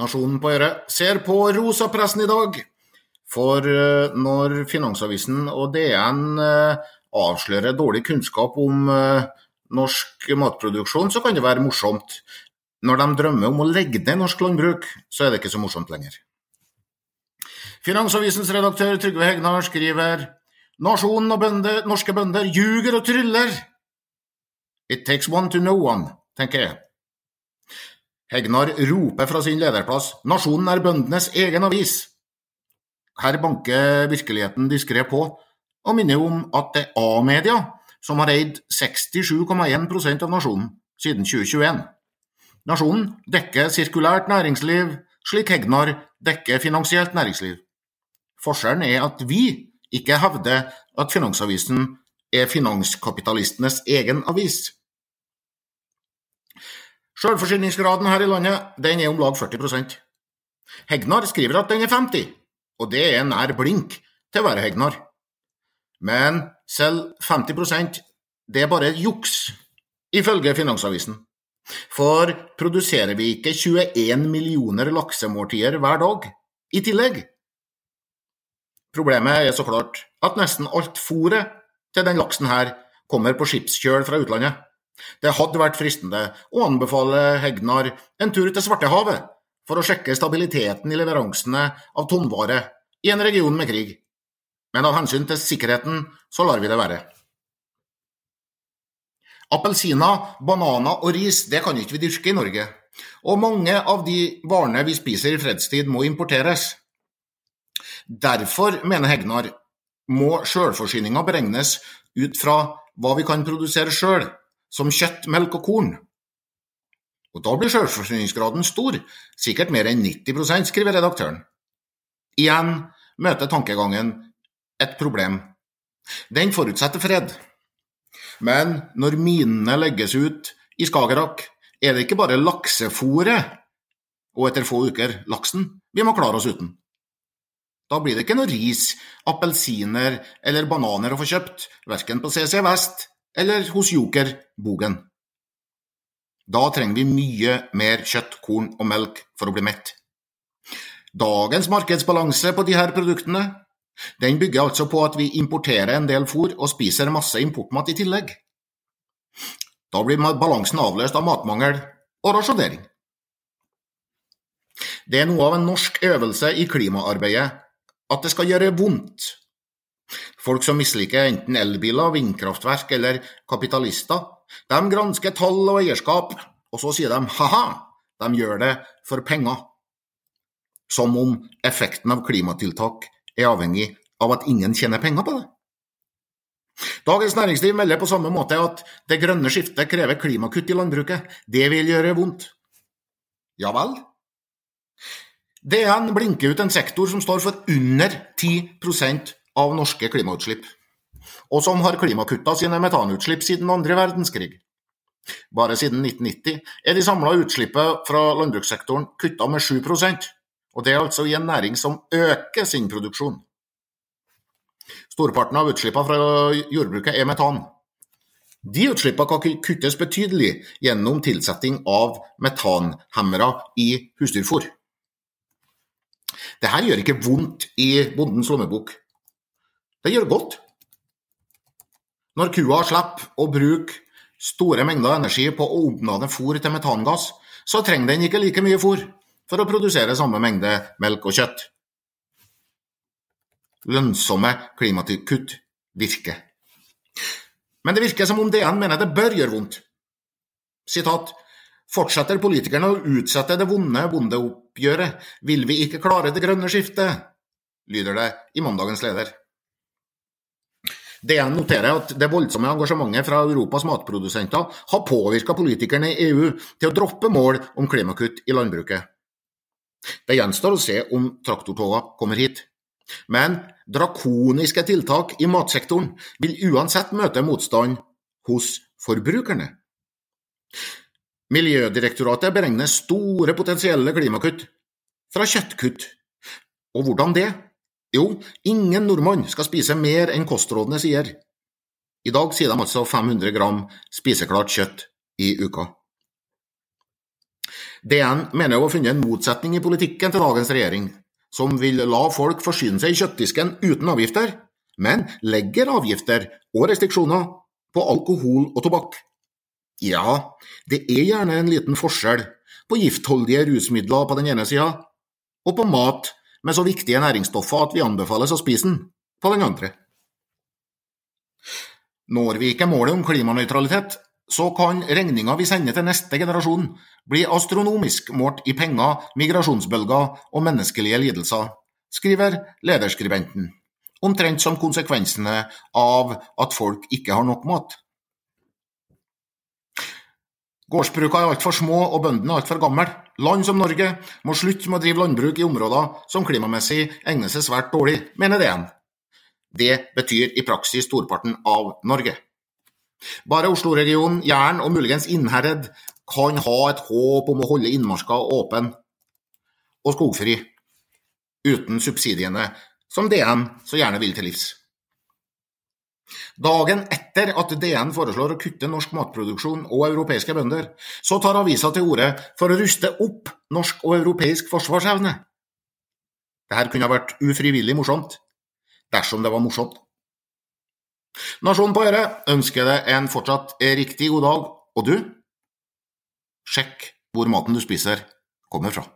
Nasjonen på øret ser på rosapressen i dag. For eh, når Finansavisen og DN eh, avslører dårlig kunnskap om eh, norsk matproduksjon, så kan det være morsomt. Når de drømmer om å legge ned norsk landbruk, så er det ikke så morsomt lenger. Finansavisens redaktør Trygve Hegnar skriver Nasjonen og bønder, norske bønder ljuger og tryller. It takes one to know one, tenker jeg. Hegnar roper fra sin lederplass Nasjonen er bøndenes egen avis. Her banker virkeligheten diskré på, og minner om at det er A-media som har eid 67,1% av Nasjonen siden 2021. Nasjonen dekker sirkulært næringsliv, slik Hegnar dekker finansielt næringsliv. Forskjellen er at vi ikke hevder at Finansavisen er finanskapitalistenes egen avis. Selvforsyningsgraden her i landet den er om lag 40% Hegnar skriver at den er 50 og det er nær blink til å være Hegnar. Men selv 50% det er bare juks, ifølge Finansavisen. For produserer vi ikke 21 millioner laksemåltider hver dag i tillegg? Problemet er så klart at nesten alt fôret til den laksen her kommer på skipskjøl fra utlandet. Det hadde vært fristende å anbefale Hegnar en tur til Svartehavet for å sjekke stabiliteten i leveransene av tomvare i en region med krig, men av hensyn til sikkerheten så lar vi det være. Appelsiner, bananer og ris det kan ikke vi dyrke i Norge, og mange av de varene vi spiser i fredstid må importeres. Derfor, mener Hegnar, må sjølforsyninga beregnes ut fra hva vi kan produsere sjøl, som kjøtt, melk og korn. Og da blir selvforsyningsgraden stor, sikkert mer enn 90% skriver redaktøren. Igjen møter tankegangen et problem. Den forutsetter fred. Men når minene legges ut i Skagerrak, er det ikke bare laksefòret og etter få uker laksen vi må klare oss uten. Da blir det ikke noe ris, appelsiner eller bananer å få kjøpt, verken på CC Vest eller hos Joker Bogen. Da trenger vi mye mer kjøtt, korn og melk for å bli mett. Dagens markedsbalanse på disse produktene den bygger altså på at vi importerer en del fôr og spiser masse importmat i tillegg. Da blir balansen avløst av matmangel og rasjonering. Det er noe av en norsk øvelse i klimaarbeidet at det skal gjøre vondt. Folk som misliker enten elbiler, vindkraftverk eller kapitalister, de gransker tall og eierskap, og så sier de ha-ha, de gjør det for penger. Som om effekten av klimatiltak er avhengig av at ingen tjener penger på det. Dagens Næringsliv melder på samme måte at det grønne skiftet krever klimakutt i landbruket. Det vil gjøre vondt. Ja vel? DN blinker ut en sektor som står for under 10 av norske klimautslipp, og som har klimakutta sine metanutslipp siden andre verdenskrig. Bare siden 1990 er de samla utslippet fra landbrukssektoren kutta med 7% og det er altså i en næring som øker sin produksjon. Storparten av utslippene fra jordbruket er metan. De utslippene kan kuttes betydelig gjennom tilsetting av metanhemmere i husdyrfôr. Dette gjør ikke vondt i bondens lommebok. Det gjør godt. Når kua slipper å bruke store mengder energi på å omdanne fôr til metangass, så trenger den ikke like mye fôr for å produsere samme mengde melk og kjøtt. Lønnsomme klimakutt virker. Men det virker som om DN mener det bør gjøre vondt. Sitat Fortsetter politikerne å utsette det vonde bondeoppgjøret, vil vi ikke klare det grønne skiftet, lyder det i mandagens leder. DN noterer at det voldsomme engasjementet fra Europas matprodusenter har påvirka politikerne i EU til å droppe mål om klimakutt i landbruket. Det gjenstår å se om traktortogene kommer hit. Men drakoniske tiltak i matsektoren vil uansett møte motstand hos forbrukerne. Miljødirektoratet beregner store potensielle klimakutt fra kjøttkutt. Og hvordan det? Jo, ingen nordmann skal spise mer enn kostrådene sier. I dag sier de altså 500 gram spiseklart kjøtt i uka. DN mener å ha funnet en motsetning i politikken til dagens regjering, som vil la folk forsyne seg i kjøttdisken uten avgifter, men legger avgifter og restriksjoner på alkohol og tobakk. Ja, det er gjerne en liten forskjell på giftholdige rusmidler på den ene sida, og på mat med så viktige næringsstoffer at vi anbefales å spise den, på den andre. Når vi ikke målet om klimanøytralitet, så kan regninga vi sender til neste generasjon bli astronomisk målt i penger, migrasjonsbølger og menneskelige lidelser, skriver lederskribenten, omtrent som konsekvensene av at folk ikke har nok mat. Gårdsbrukene er altfor små og bøndene altfor gamle. Land som Norge må slutte med å drive landbruk i områder som klimamessig egner seg svært dårlig, mener DN. Det betyr i praksis storparten av Norge. Bare Oslo-regionen, Jæren og muligens Innherred kan ha et håp om å holde innmarka åpen og skogfri, uten subsidiene som DN så gjerne vil til livs. Dagen etter at DN foreslår å kutte norsk matproduksjon og europeiske bønder, så tar avisa til orde for å ruste opp norsk og europeisk forsvarsevne. Dette kunne ha vært ufrivillig morsomt, dersom det var morsomt. Nasjonen på Øre ønsker deg en fortsatt riktig god dag, og du, sjekk hvor maten du spiser kommer fra.